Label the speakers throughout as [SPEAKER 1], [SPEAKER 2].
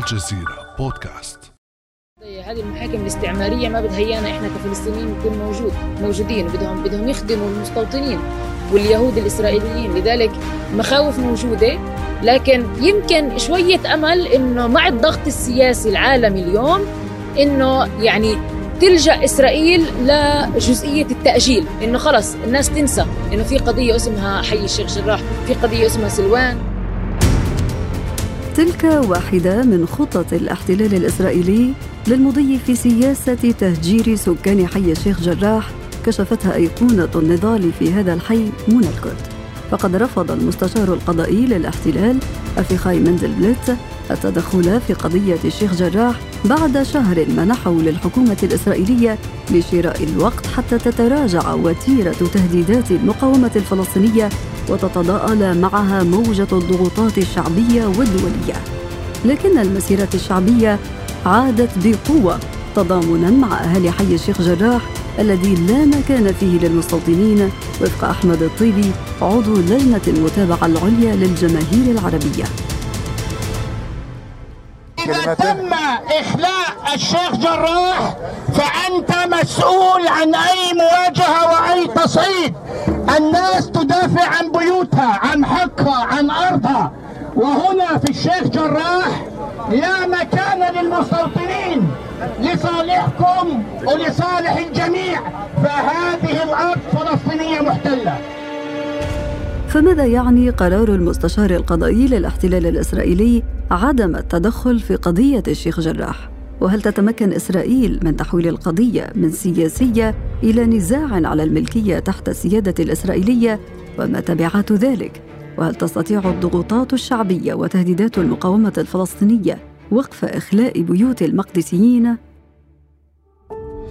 [SPEAKER 1] الجزيرة بودكاست.
[SPEAKER 2] هذه المحاكم الاستعمارية ما بدها ايانا إحنا كفلسطينيين نكون موجود موجودين. بدهم بدهم يخدموا المستوطنين واليهود الإسرائيليين. لذلك مخاوف موجودة لكن يمكن شوية أمل إنه مع الضغط السياسي العالمي اليوم إنه يعني تلجأ إسرائيل لجزئية التأجيل. إنه خلص الناس تنسى إنه في قضية اسمها حي الشيخ جراح في قضية اسمها سلوان.
[SPEAKER 3] تلك واحدة من خطط الاحتلال الإسرائيلي للمضي في سياسة تهجير سكان حي الشيخ جراح كشفتها أيقونة النضال في هذا الحي منى الكرد فقد رفض المستشار القضائي للاحتلال أفيخاي مندل بليتز التدخل في قضية الشيخ جراح بعد شهر منحه للحكومة الإسرائيلية لشراء الوقت حتى تتراجع وتيرة تهديدات المقاومة الفلسطينية وتتضاءل معها موجة الضغوطات الشعبية والدولية. لكن المسيرة الشعبية عادت بقوة تضامنا مع أهالي حي الشيخ جراح الذي لا مكان فيه للمستوطنين وفق أحمد الطيبي عضو لجنة المتابعة العليا للجماهير العربية.
[SPEAKER 4] إذا تم إخلاء الشيخ جراح فأنت مسؤول عن أي مواجهة وأي تصعيد. الناس تدافع عن بيوتها عن حقها عن أرضها وهنا في الشيخ جراح لا مكان للمستوطنين لصالحكم ولصالح الجميع فهذه الأرض فلسطينية محتلة
[SPEAKER 3] فماذا يعني قرار المستشار القضائي للاحتلال الإسرائيلي عدم التدخل في قضية الشيخ جراح؟ وهل تتمكن إسرائيل من تحويل القضية من سياسية إلى نزاع على الملكية تحت السيادة الإسرائيلية وما تبعات ذلك؟ وهل تستطيع الضغوطات الشعبية وتهديدات المقاومة الفلسطينية وقف إخلاء بيوت المقدسيين؟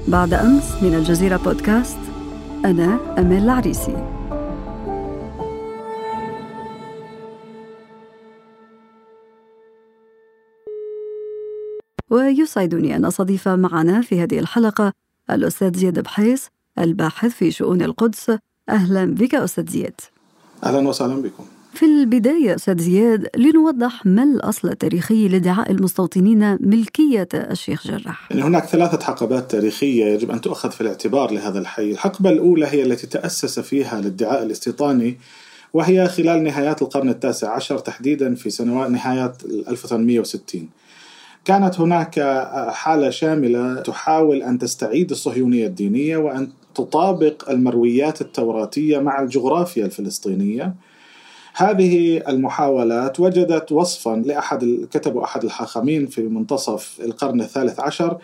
[SPEAKER 3] بعد أمس من الجزيرة بودكاست أنا أمال العريسي ويسعدني أن أستضيف معنا في هذه الحلقة الأستاذ زياد بحيس الباحث في شؤون القدس. أهلا بك أستاذ زياد.
[SPEAKER 5] أهلا وسهلا بكم.
[SPEAKER 3] في البداية أستاذ زياد لنوضح ما الأصل التاريخي لادعاء المستوطنين ملكية الشيخ جراح.
[SPEAKER 5] يعني هناك ثلاثة حقبات تاريخية يجب أن تؤخذ في الاعتبار لهذا الحي. الحقبة الأولى هي التي تأسس فيها الادعاء الاستيطاني وهي خلال نهايات القرن التاسع عشر تحديدا في سنوات نهاية 1860 كانت هناك حالة شاملة تحاول أن تستعيد الصهيونية الدينية وأن تطابق المرويات التوراتية مع الجغرافيا الفلسطينية. هذه المحاولات وجدت وصفا لأحد كتب أحد الحاخامين في منتصف القرن الثالث عشر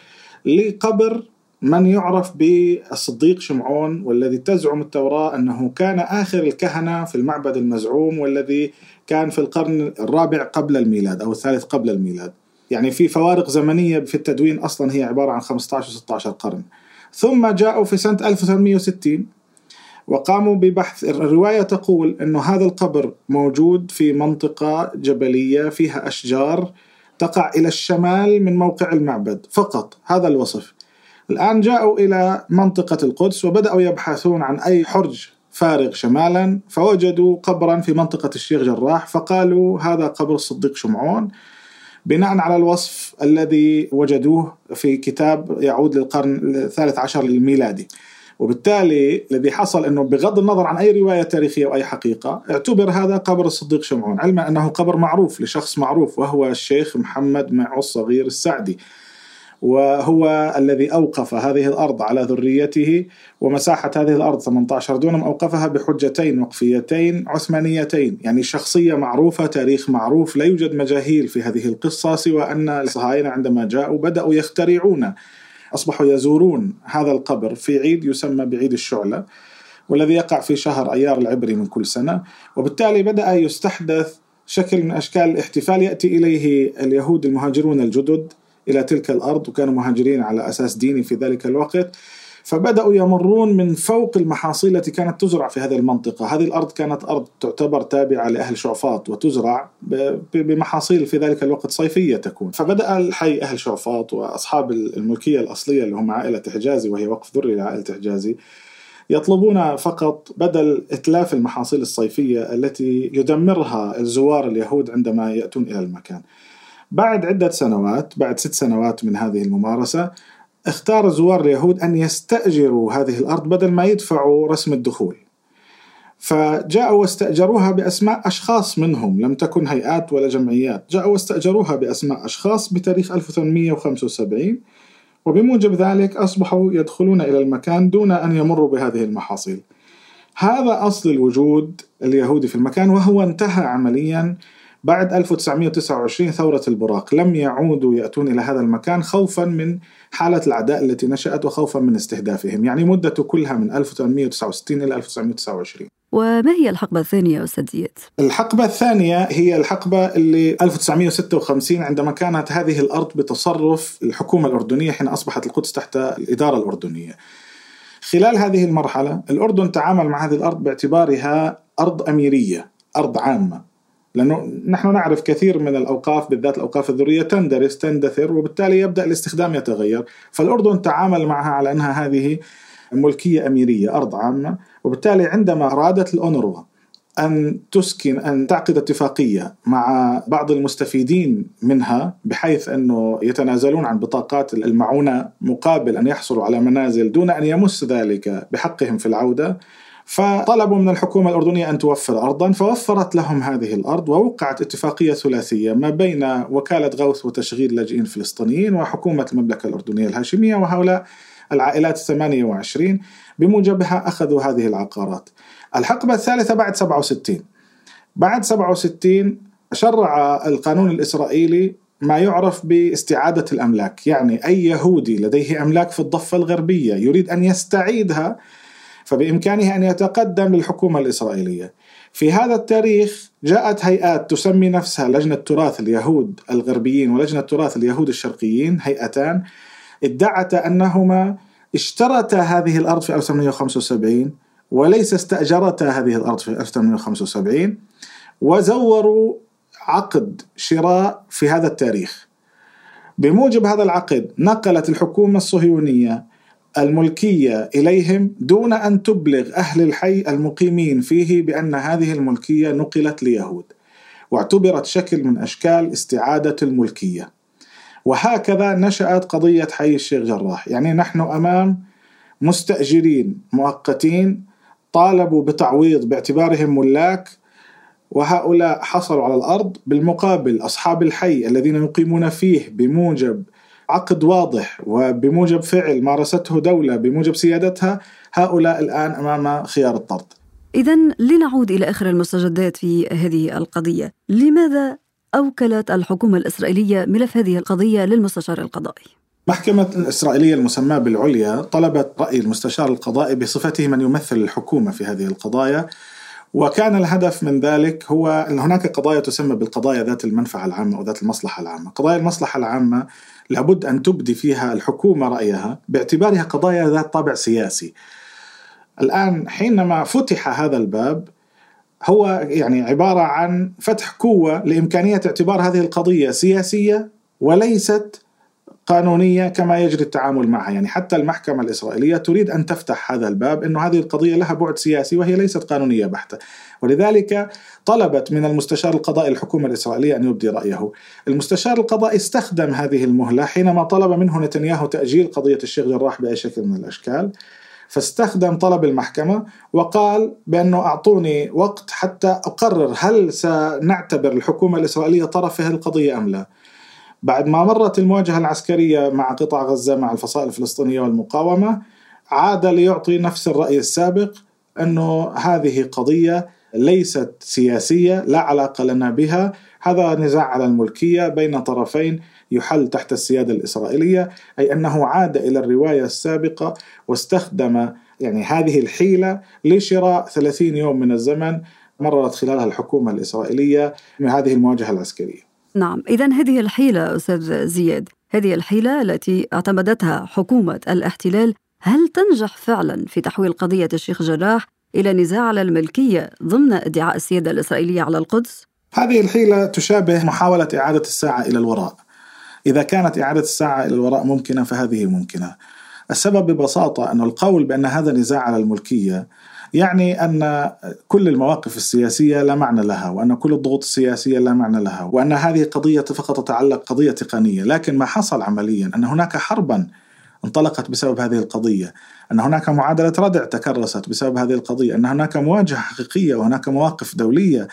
[SPEAKER 5] لقبر من يعرف بالصديق شمعون والذي تزعم التوراة أنه كان آخر الكهنة في المعبد المزعوم والذي كان في القرن الرابع قبل الميلاد أو الثالث قبل الميلاد. يعني في فوارق زمنية في التدوين أصلا هي عبارة عن 15 و 16 قرن. ثم جاءوا في سنة 1860 وقاموا ببحث الرواية تقول أنه هذا القبر موجود في منطقة جبلية فيها أشجار تقع إلى الشمال من موقع المعبد فقط هذا الوصف. الآن جاءوا إلى منطقة القدس وبدأوا يبحثون عن أي حرج فارغ شمالا فوجدوا قبرا في منطقة الشيخ جراح فقالوا هذا قبر الصديق شمعون. بناء على الوصف الذي وجدوه في كتاب يعود للقرن الثالث عشر الميلادي وبالتالي الذي حصل إنه بغض النظر عن أي رواية تاريخية أو اي حقيقة اعتبر هذا قبر الصديق شمعون علما أنه قبر معروف لشخص معروف وهو الشيخ محمد معو الصغير السعدي. وهو الذي أوقف هذه الأرض على ذريته ومساحة هذه الأرض 18 دونم أوقفها بحجتين وقفيتين عثمانيتين، يعني شخصية معروفة، تاريخ معروف، لا يوجد مجاهيل في هذه القصة سوى ان الصهاينة عندما جاءوا بدأوا يخترعون أصبحوا يزورون هذا القبر في عيد يسمى بعيد الشعلة والذي يقع في شهر أيار العبري من كل سنة، وبالتالي بدأ يستحدث شكل من أشكال الاحتفال يأتي إليه اليهود المهاجرون الجدد إلى تلك الأرض وكانوا مهاجرين على أساس ديني في ذلك الوقت. فبدأوا يمرون من فوق المحاصيل التي كانت تزرع في هذه المنطقة، هذه الأرض كانت أرض تعتبر تابعة لأهل شعفاط وتزرع بمحاصيل في ذلك الوقت صيفية تكون، فبدأ الحي أهل شعفاط وأصحاب الملكية الأصلية اللي هم عائلة حجازي وهي وقف ذري لعائلة حجازي يطلبون فقط بدل إتلاف المحاصيل الصيفية التي يدمرها الزوار اليهود عندما يأتون إلى المكان. بعد عدة سنوات بعد ست سنوات من هذه الممارسة اختار زوار اليهود أن يستأجروا هذه الأرض بدل ما يدفعوا رسم الدخول. فجاءوا واستأجروها بأسماء أشخاص منهم لم تكن هيئات ولا جمعيات. جاءوا واستأجروها بأسماء أشخاص بتاريخ 1875 وبموجب ذلك أصبحوا يدخلون إلى المكان دون أن يمروا بهذه المحاصيل. هذا أصل الوجود اليهودي في المكان وهو انتهى عمليا بعد 1929 ثورة البراق لم يعودوا يأتون إلى هذا المكان خوفا من حالة العداء التي نشأت وخوفا من استهدافهم يعني مدته كلها من 1869 إلى 1929
[SPEAKER 3] وما هي الحقبة الثانية أستاذ زياد؟
[SPEAKER 5] الحقبة الثانية هي الحقبة اللي 1956 عندما كانت هذه الأرض بتصرف الحكومة الأردنية حين أصبحت القدس تحت الإدارة الأردنية. خلال هذه المرحلة الأردن تعامل مع هذه الأرض باعتبارها أرض أميرية أرض عامة. لأنه نحن نعرف كثير من الأوقاف بالذات الأوقاف الذرية تندرس تندثر وبالتالي يبدأ الاستخدام يتغير. فالأردن تعامل معها على أنها هذه ملكية أميرية أرض عامة. وبالتالي عندما أرادت الأونروا أن تسكن أن تعقد اتفاقية مع بعض المستفيدين منها بحيث أنه يتنازلون عن بطاقات المعونة مقابل أن يحصلوا على منازل دون أن يمس ذلك بحقهم في العودة فطلبوا من الحكومة الأردنية أن توفر أرضا فوفرت لهم هذه الأرض ووقعت اتفاقية ثلاثية ما بين وكالة غوث وتشغيل لاجئين فلسطينيين وحكومة المملكة الأردنية الهاشمية وهؤلاء العائلات الثمانية وعشرين بموجبها أخذوا هذه العقارات. الحقبة الثالثة بعد 67 بعد 67 شرع القانون الإسرائيلي ما يعرف باستعادة الأملاك. يعني أي يهودي لديه أملاك في الضفة الغربية يريد أن يستعيدها فبإمكانه أن يتقدم للحكومة الإسرائيلية. في هذا التاريخ جاءت هيئات تسمي نفسها لجنة تراث اليهود الغربيين ولجنة تراث اليهود الشرقيين هيئتان. ادعتا أنهما اشترتا هذه الأرض في 1875 وليس استأجرتا هذه الأرض في 1875 وزوروا عقد شراء في هذا التاريخ. بموجب هذا العقد نقلت الحكومة الصهيونية الملكية إليهم دون أن تبلغ أهل الحي المقيمين فيه بأن هذه الملكية نقلت ليهود واعتبرت شكل من أشكال استعادة الملكية. وهكذا نشأت قضية حي الشيخ جراح. يعني نحن أمام مستأجرين مؤقتين طالبوا بتعويض باعتبارهم ملاك وهؤلاء حصلوا على الأرض بالمقابل أصحاب الحي الذين يقيمون فيه بموجب عقد واضح وبموجب فعل مارسته دولة بموجب سيادتها هؤلاء الآن أمام خيار الطرد.
[SPEAKER 3] إذا لنعود إلى آخر المستجدات في هذه القضية. لماذا أوكلت الحكومة الإسرائيلية ملف هذه القضية للمستشار القضائي؟
[SPEAKER 5] محكمة الإسرائيلية المسماة بالعليا طلبت رأي المستشار القضائي بصفته من يمثل الحكومة في هذه القضايا. وكان الهدف من ذلك هو أن هناك قضايا تسمى بالقضايا ذات المنفعة العامة أو ذات المصلحة العامة. قضايا المصلحة العامة لابد أن تبدي فيها الحكومة رأيها باعتبارها قضايا ذات طابع سياسي. الآن حينما فتح هذا الباب هو يعني عبارة عن فتح قوة لإمكانية اعتبار هذه القضية سياسية وليست قانونية كما يجري التعامل معها. يعني حتى المحكمة الإسرائيلية تريد أن تفتح هذا الباب أنه هذه القضية لها بعد سياسي وهي ليست قانونية بحتة. ولذلك طلبت من المستشار القضائي الحكومة الإسرائيلية أن يبدي رأيه. المستشار القضائي استخدم هذه المهلة حينما طلب منه نتنياهو تأجيل قضية الشيخ جراح بأي شكل من الأشكال. فاستخدم طلب المحكمة وقال بأنه أعطوني وقت حتى أقرر هل سنعتبر الحكومة الإسرائيلية طرف في هذه القضية أم لا. بعد ما مرت المواجهة العسكرية مع قطاع غزة مع الفصائل الفلسطينية والمقاومة عاد ليعطي نفس الرأي السابق أنه هذه قضية ليست سياسية لا علاقة لنا بها. هذا نزاع على الملكية بين طرفين يحل تحت السيادة الإسرائيلية أي أنه عاد إلى الرواية السابقة واستخدم يعني هذه الحيلة لشراء 30 يوم من الزمن مررت خلالها الحكومة الإسرائيلية من هذه المواجهة العسكرية.
[SPEAKER 3] نعم. إذا هذه الحيلة أستاذ زياد هذه الحيلة التي اعتمدتها حكومة الاحتلال هل تنجح فعلا في تحويل قضية الشيخ جراح إلى نزاع على الملكية ضمن ادعاء السيادة الإسرائيلية على القدس؟
[SPEAKER 5] هذه الحيلة تشابه محاولة إعادة الساعة إلى الوراء. إذا كانت إعادة الساعة إلى الوراء ممكنة فهذه ممكنة. السبب ببساطة أن القول بأن هذا نزاع على الملكية يعني أن كل المواقف السياسية لا معنى لها وأن كل الضغوط السياسية لا معنى لها وأن هذه قضية فقط تتعلق قضية تقنية. لكن ما حصل عمليا أن هناك حربا انطلقت بسبب هذه القضية أن هناك معادلة ردع تكرست بسبب هذه القضية أن هناك مواجهة حقيقية وهناك مواقف دولية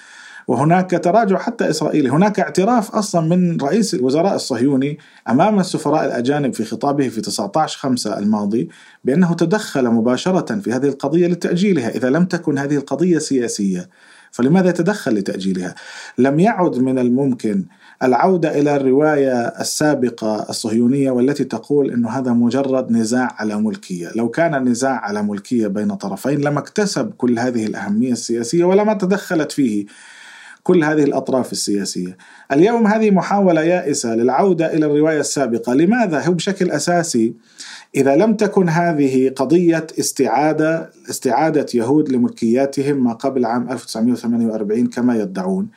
[SPEAKER 5] وهناك تراجع حتى إسرائيلي، هناك اعتراف أصلا من رئيس الوزراء الصهيوني أمام السفراء الأجانب في خطابه في 19 5 الماضي بأنه تدخل مباشرة في هذه القضية لتأجيلها، إذا لم تكن هذه القضية سياسية. فلماذا يتدخل لتأجيلها؟ لم يعد من الممكن العودة إلى الرواية السابقة الصهيونية والتي تقول إنه هذا مجرد نزاع على ملكية، لو كان النزاع على ملكية بين طرفين لما اكتسب كل هذه الأهمية السياسية ولما تدخلت فيه كل هذه الأطراف السياسية. اليوم هذه محاولة يائسة للعودة إلى الرواية السابقة، لماذا؟ هو بشكل أساسي إذا لم تكن هذه قضية استعادة استعادة يهود لملكياتهم ما قبل عام 1948 كما يدعون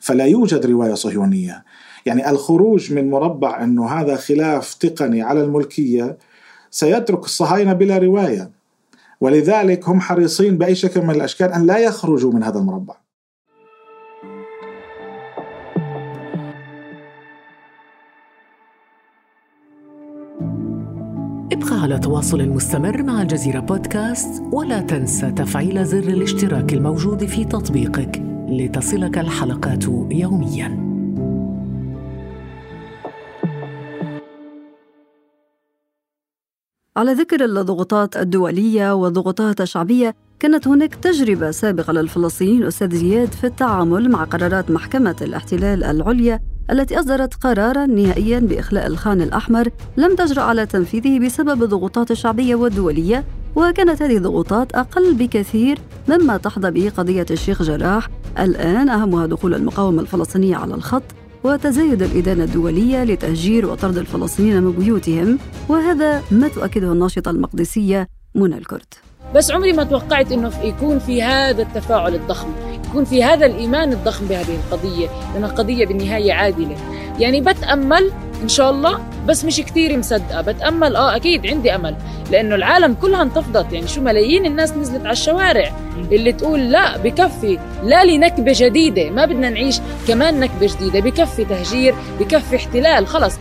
[SPEAKER 5] فلا يوجد رواية صهيونية. يعني الخروج من مربع انه هذا خلاف تقني على الملكية سيترك الصهاينة بلا رواية. ولذلك هم حريصين بأي شكل من الأشكال أن لا يخرجوا من هذا المربع.
[SPEAKER 1] ابقى على تواصل مستمر مع الجزيرة بودكاست ولا تنسى تفعيل زر الاشتراك الموجود في تطبيقك لتصلك الحلقات يومياً.
[SPEAKER 3] على ذكر الضغوطات الدولية والضغوطات الشعبية كانت هناك تجربة سابقة للفلسطينيين أستاذ زياد في التعامل مع قرارات محكمة الاحتلال العليا التي أصدرت قرارا نهائيا بإخلاء الخان الأحمر لم تجرأ على تنفيذه بسبب الضغوطات الشعبية والدولية وكانت هذه الضغوطات أقل بكثير مما تحظى به قضية الشيخ جراح. الآن أهمها دخول المقاومة الفلسطينية على الخط وتزايد الإدانة الدولية لتهجير وطرد الفلسطينيين من بيوتهم وهذا ما تؤكده الناشطة المقدسية منى الكرد.
[SPEAKER 2] بس عمري ما توقعت إنه يكون في هذا التفاعل الضخم يكون في هذا الإيمان الضخم بهذه القضية لأن القضية بالنهاية عادلة. يعني بتأمل إن شاء الله بس مش كثير مصدقة بتأمل آه أكيد عندي أمل لأنه العالم كلها انتفضت. يعني شو ملايين الناس نزلت على الشوارع اللي تقول لا بكفي لا لنكبة جديدة ما بدنا نعيش كمان نكبة جديدة بكفي تهجير بكفي احتلال خلص.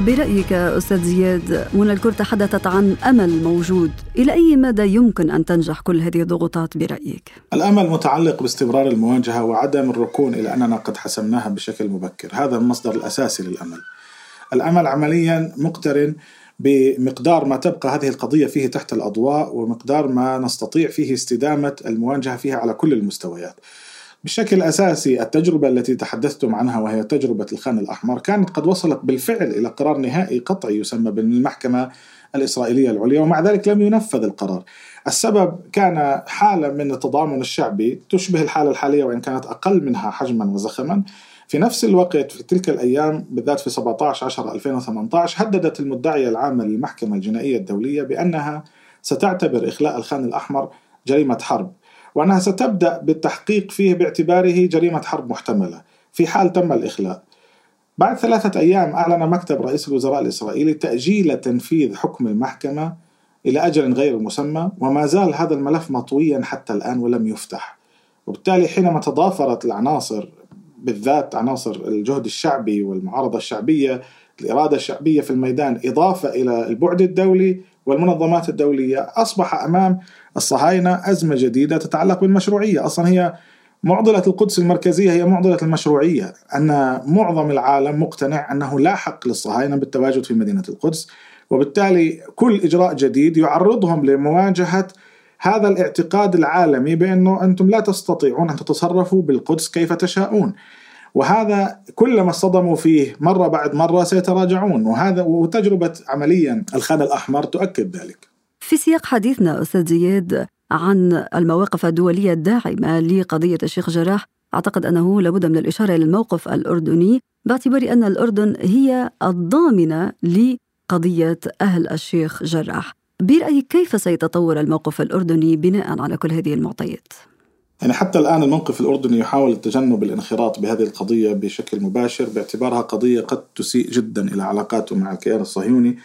[SPEAKER 3] برأيك أستاذ زياد منى الكر تحدثت عن أمل موجود إلى أي مدى يمكن أن تنجح كل هذه الضغوطات برأيك؟
[SPEAKER 5] الأمل متعلق باستمرار المواجهة وعدم الركون إلى أننا قد حسمناها بشكل مبكر هذا المصدر الأساسي للأمل الأمل عمليا مقترن بمقدار ما تبقى هذه القضية فيه تحت الأضواء ومقدار ما نستطيع فيه استدامة المواجهة فيها على كل المستويات بشكل أساسي التجربة التي تحدثتم عنها وهي تجربة الخان الأحمر كانت قد وصلت بالفعل إلى قرار نهائي قطعي يسمى بالمحكمة الإسرائيلية العليا ومع ذلك لم ينفذ القرار. السبب كان حالة من التضامن الشعبي تشبه الحالة الحالية وإن كانت أقل منها حجما وزخما. في نفس الوقت في تلك الأيام بالذات في 17 10 2018 هددت المدعية العامة للمحكمة الجنائية الدولية بأنها ستعتبر إخلاء الخان الأحمر جريمة حرب وأنها ستبدأ بالتحقيق فيه باعتباره جريمة حرب محتملة. في حال تم الإخلاء. بعد ثلاثة أيام أعلن مكتب رئيس الوزراء الإسرائيلي تأجيل تنفيذ حكم المحكمة إلى أجل غير مسمى وما زال هذا الملف مطويا حتى الآن ولم يفتح. وبالتالي حينما تضافرت العناصر بالذات عناصر الجهد الشعبي والمعارضة الشعبية الإرادة الشعبية في الميدان إضافة إلى البعد الدولي والمنظمات الدولية أصبح أمام الصهاينة أزمة جديدة تتعلق بالمشروعية. أصلا هي معضلة القدس المركزية هي معضلة المشروعية. أن معظم العالم مقتنع أنه لا حق للصهاينة بالتواجد في مدينة القدس وبالتالي كل إجراء جديد يعرضهم لمواجهة هذا الاعتقاد العالمي بأنه أنتم لا تستطيعون أن تتصرفوا بالقدس كيف تشاءون. وهذا كلما اصطدموا فيه مرة بعد مرة سيتراجعون. وهذا وتجربة عمليا الخان الأحمر تؤكد ذلك.
[SPEAKER 3] في سياق حديثنا أستاذ زياد عن المواقف الدولية الداعمة لقضية الشيخ جراح أعتقد أنه لابد من الإشارة إلى الموقف الأردني باعتبار أن الأردن هي الضامنة لقضية أهل الشيخ جراح. برأيك كيف سيتطور الموقف الأردني بناء على كل هذه المعطيات؟
[SPEAKER 5] يعني حتى الآن الموقف الأردني يحاول التجنب الانخراط بهذه القضية بشكل مباشر باعتبارها قضية قد تسيء جدا إلى علاقاته مع الكيان الصهيوني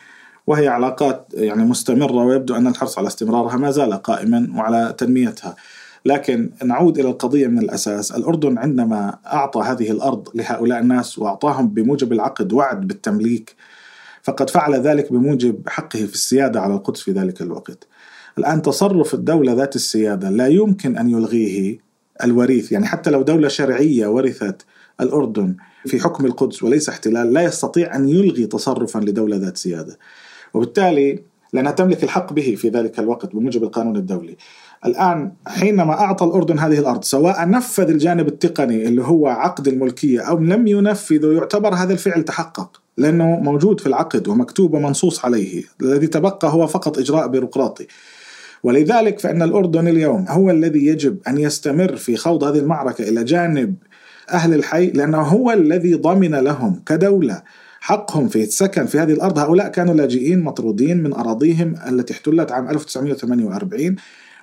[SPEAKER 5] وهي علاقات يعني مستمرة ويبدو أن الحرص على استمرارها ما زال قائما وعلى تنميتها. لكن نعود إلى القضية من الأساس. الأردن عندما أعطى هذه الأرض لهؤلاء الناس وأعطاهم بموجب العقد وعد بالتمليك فقد فعل ذلك بموجب حقه في السيادة على القدس في ذلك الوقت. الآن تصرف الدولة ذات السيادة لا يمكن أن يلغيه الوريث يعني حتى لو دولة شرعية ورثت الأردن في حكم القدس وليس احتلال لا يستطيع أن يلغي تصرفا لدولة ذات سيادة. وبالتالي لأنها تملك الحق به في ذلك الوقت بموجب القانون الدولي. الآن حينما أعطى الأردن هذه الأرض سواء نفذ الجانب التقني اللي هو عقد الملكية أو لم ينفذه يعتبر هذا الفعل تحقق لأنه موجود في العقد ومكتوب ومنصوص عليه الذي تبقى هو فقط إجراء بيروقراطي. ولذلك فإن الأردن اليوم هو الذي يجب أن يستمر في خوض هذه المعركة إلى جانب أهل الحي لأنه هو الذي ضمن لهم كدولة حقهم في السكن في هذه الأرض. هؤلاء كانوا لاجئين مطرودين من أراضيهم التي احتلت عام 1948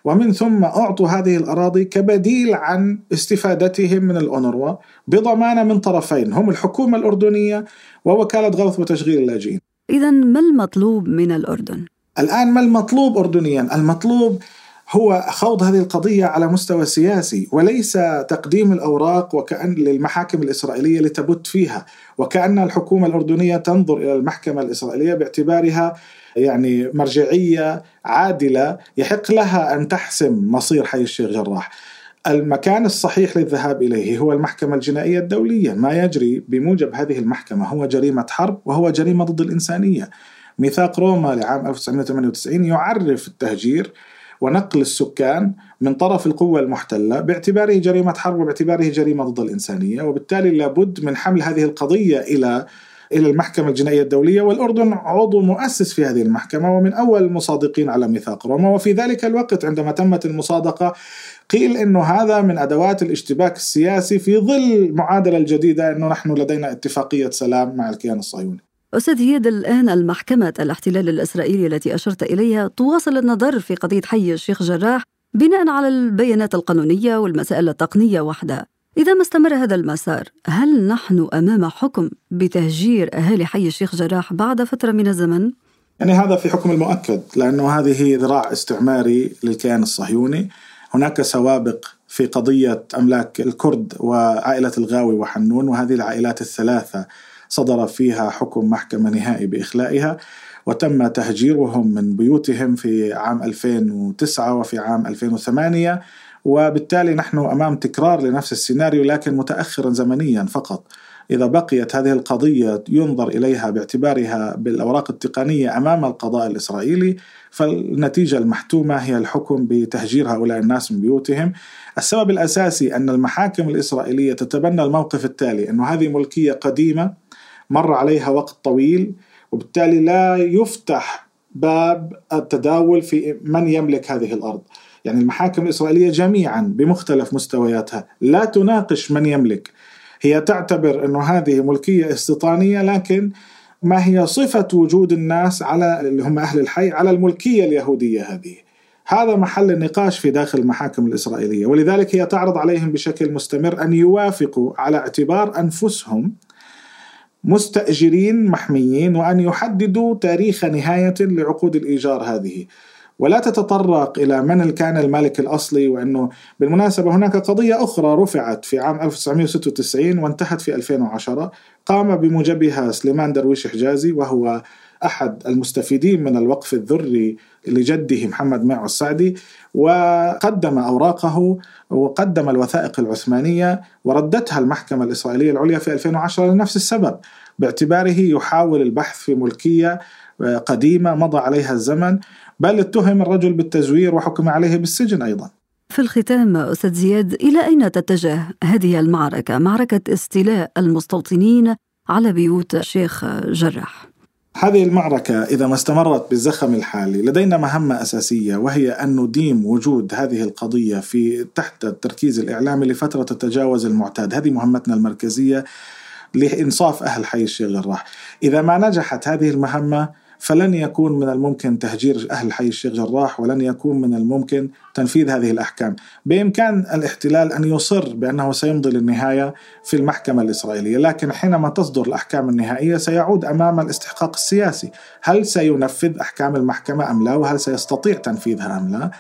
[SPEAKER 5] ومن ثم أعطوا هذه الأراضي كبديل عن استفادتهم من الأونروا بضمانة من طرفين هم الحكومة الأردنية ووكالة غوث وتشغيل اللاجئين.
[SPEAKER 3] إذا ما المطلوب من الأردن؟
[SPEAKER 5] الآن ما المطلوب أردنيا؟ المطلوب هو خوض هذه القضية على مستوى سياسي وليس تقديم الأوراق وكأن للمحاكم الإسرائيلية لتبت فيها وكأن الحكومة الأردنية تنظر إلى المحكمة الإسرائيلية باعتبارها يعني مرجعية عادلة يحق لها أن تحسم مصير حي الشيخ جراح المكان الصحيح للذهاب إليه هو المحكمة الجنائية الدولية، ما يجري بموجب هذه المحكمة هو جريمة حرب وهو جريمة ضد الإنسانية. ميثاق روما لعام 1998 يعرف التهجير ونقل السكان من طرف القوة المحتلة باعتباره جريمة حرب وباعتباره جريمة ضد الإنسانية وبالتالي لابد من حمل هذه القضية إلى إلى المحكمة الجنائية الدولية والأردن عضو مؤسس في هذه المحكمة ومن أول المصادقين على ميثاق روما وفي ذلك الوقت عندما تمت المصادقة قيل إنه هذا من أدوات الاشتباك السياسي في ظل المعادله الجديدة إنه نحن لدينا اتفاقية سلام مع الكيان الصهيوني.
[SPEAKER 3] أستاذ هيد الآن المحكمة الاحتلال الإسرائيلي التي أشرت إليها تواصل النظر في قضية حي الشيخ جراح بناء على البيانات القانونية والمسائل التقنية وحدها إذا ما استمر هذا المسار هل نحن أمام حكم بتهجير أهالي حي الشيخ جراح بعد فترة من الزمن؟
[SPEAKER 5] يعني هذا في حكم المؤكد لأنه هذه ذراع استعماري للكيان الصهيوني هناك سوابق في قضية أملاك الكرد وعائلة الغاوي وحنون وهذه العائلات الثلاثة صدر فيها حكم محكمة نهائي بإخلائها وتم تهجيرهم من بيوتهم في عام 2009 وفي عام 2008 وبالتالي نحن أمام تكرار لنفس السيناريو لكن متأخرا زمنيا فقط. إذا بقيت هذه القضية ينظر إليها باعتبارها بالأوراق التقنية أمام القضاء الإسرائيلي فالنتيجة المحتومة هي الحكم بتهجير هؤلاء الناس من بيوتهم. السبب الأساسي أن المحاكم الإسرائيلية تتبنى الموقف التالي إنه هذه ملكية قديمة مر عليها وقت طويل وبالتالي لا يفتح باب التداول في من يملك هذه الأرض. يعني المحاكم الإسرائيلية جميعا بمختلف مستوياتها لا تناقش من يملك هي تعتبر أنه هذه ملكية استيطانية لكن ما هي صفة وجود الناس على اللي هم أهل الحي على الملكية اليهودية هذه هذا محل النقاش في داخل المحاكم الإسرائيلية ولذلك هي تعرض عليهم بشكل مستمر أن يوافقوا على اعتبار أنفسهم مستأجرين محميين وأن يحددوا تاريخ نهاية لعقود الإيجار هذه. ولا تتطرق إلى من كان المالك الأصلي وأنه بالمناسبة هناك قضية أخرى رفعت في عام 1996 وانتهت في 2010 قام بموجبها سليمان درويش حجازي وهو أحد المستفيدين من الوقف الذري لجده محمد معو السعدي وقدم أوراقه وقدم الوثائق العثمانية وردتها المحكمة الإسرائيلية العليا في 2010 لنفس السبب باعتباره يحاول البحث في ملكية قديمة مضى عليها الزمن بل اتهم الرجل بالتزوير وحكم عليه بالسجن أيضا.
[SPEAKER 3] في الختام أستاذ زياد إلى أين تتجه هذه المعركة؟ معركة استيلاء المستوطنين على بيوت شيخ جراح.
[SPEAKER 5] هذه المعركة إذا ما استمرت بالزخم الحالي لدينا مهمة أساسية وهي أن نديم وجود هذه القضية في تحت التركيز الإعلامي لفترة تتجاوز المعتاد. هذه مهمتنا المركزية لإنصاف أهل حي الشيخ جراح. إذا ما نجحت هذه المهمة فلن يكون من الممكن تهجير أهل حي الشيخ جراح ولن يكون من الممكن تنفيذ هذه الأحكام. بإمكان الاحتلال أن يصر بأنه سيمضي للنهاية في المحكمة الإسرائيلية لكن حينما تصدر الأحكام النهائية سيعود أمام الاستحقاق السياسي. هل سينفذ أحكام المحكمة أم لا؟ وهل سيستطيع تنفيذها أم لا؟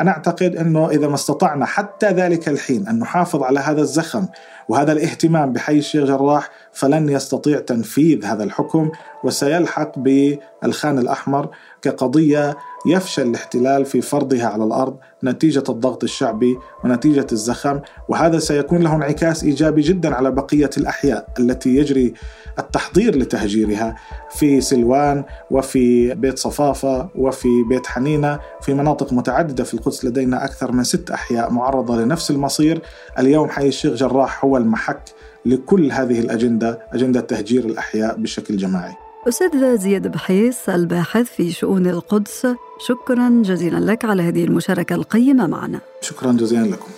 [SPEAKER 5] أنا أعتقد أنه إذا ما استطعنا حتى ذلك الحين أن نحافظ على هذا الزخم وهذا الاهتمام بحي الشيخ جراح فلن يستطيع تنفيذ هذا الحكم وسيلحق بالخان الأحمر كقضية يفشل الاحتلال في فرضها على الأرض نتيجة الضغط الشعبي ونتيجة الزخم. وهذا سيكون له انعكاس إيجابي جدا على بقية الأحياء التي يجري التحضير لتهجيرها في سلوان وفي بيت صفافة وفي بيت حنينة في مناطق متعددة في القدس لدينا أكثر من ست أحياء معرضة لنفس المصير. اليوم حي الشيخ جراح هو المحك. لكل هذه الأجندة أجندة تهجير الأحياء بشكل جماعي.
[SPEAKER 3] أستاذ زياد بحيس الباحث في شؤون القدس شكرا جزيلا لك على هذه المشاركة القيمة معنا.
[SPEAKER 5] شكرا جزيلا لكم.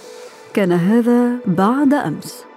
[SPEAKER 3] كان هذا بعد أمس.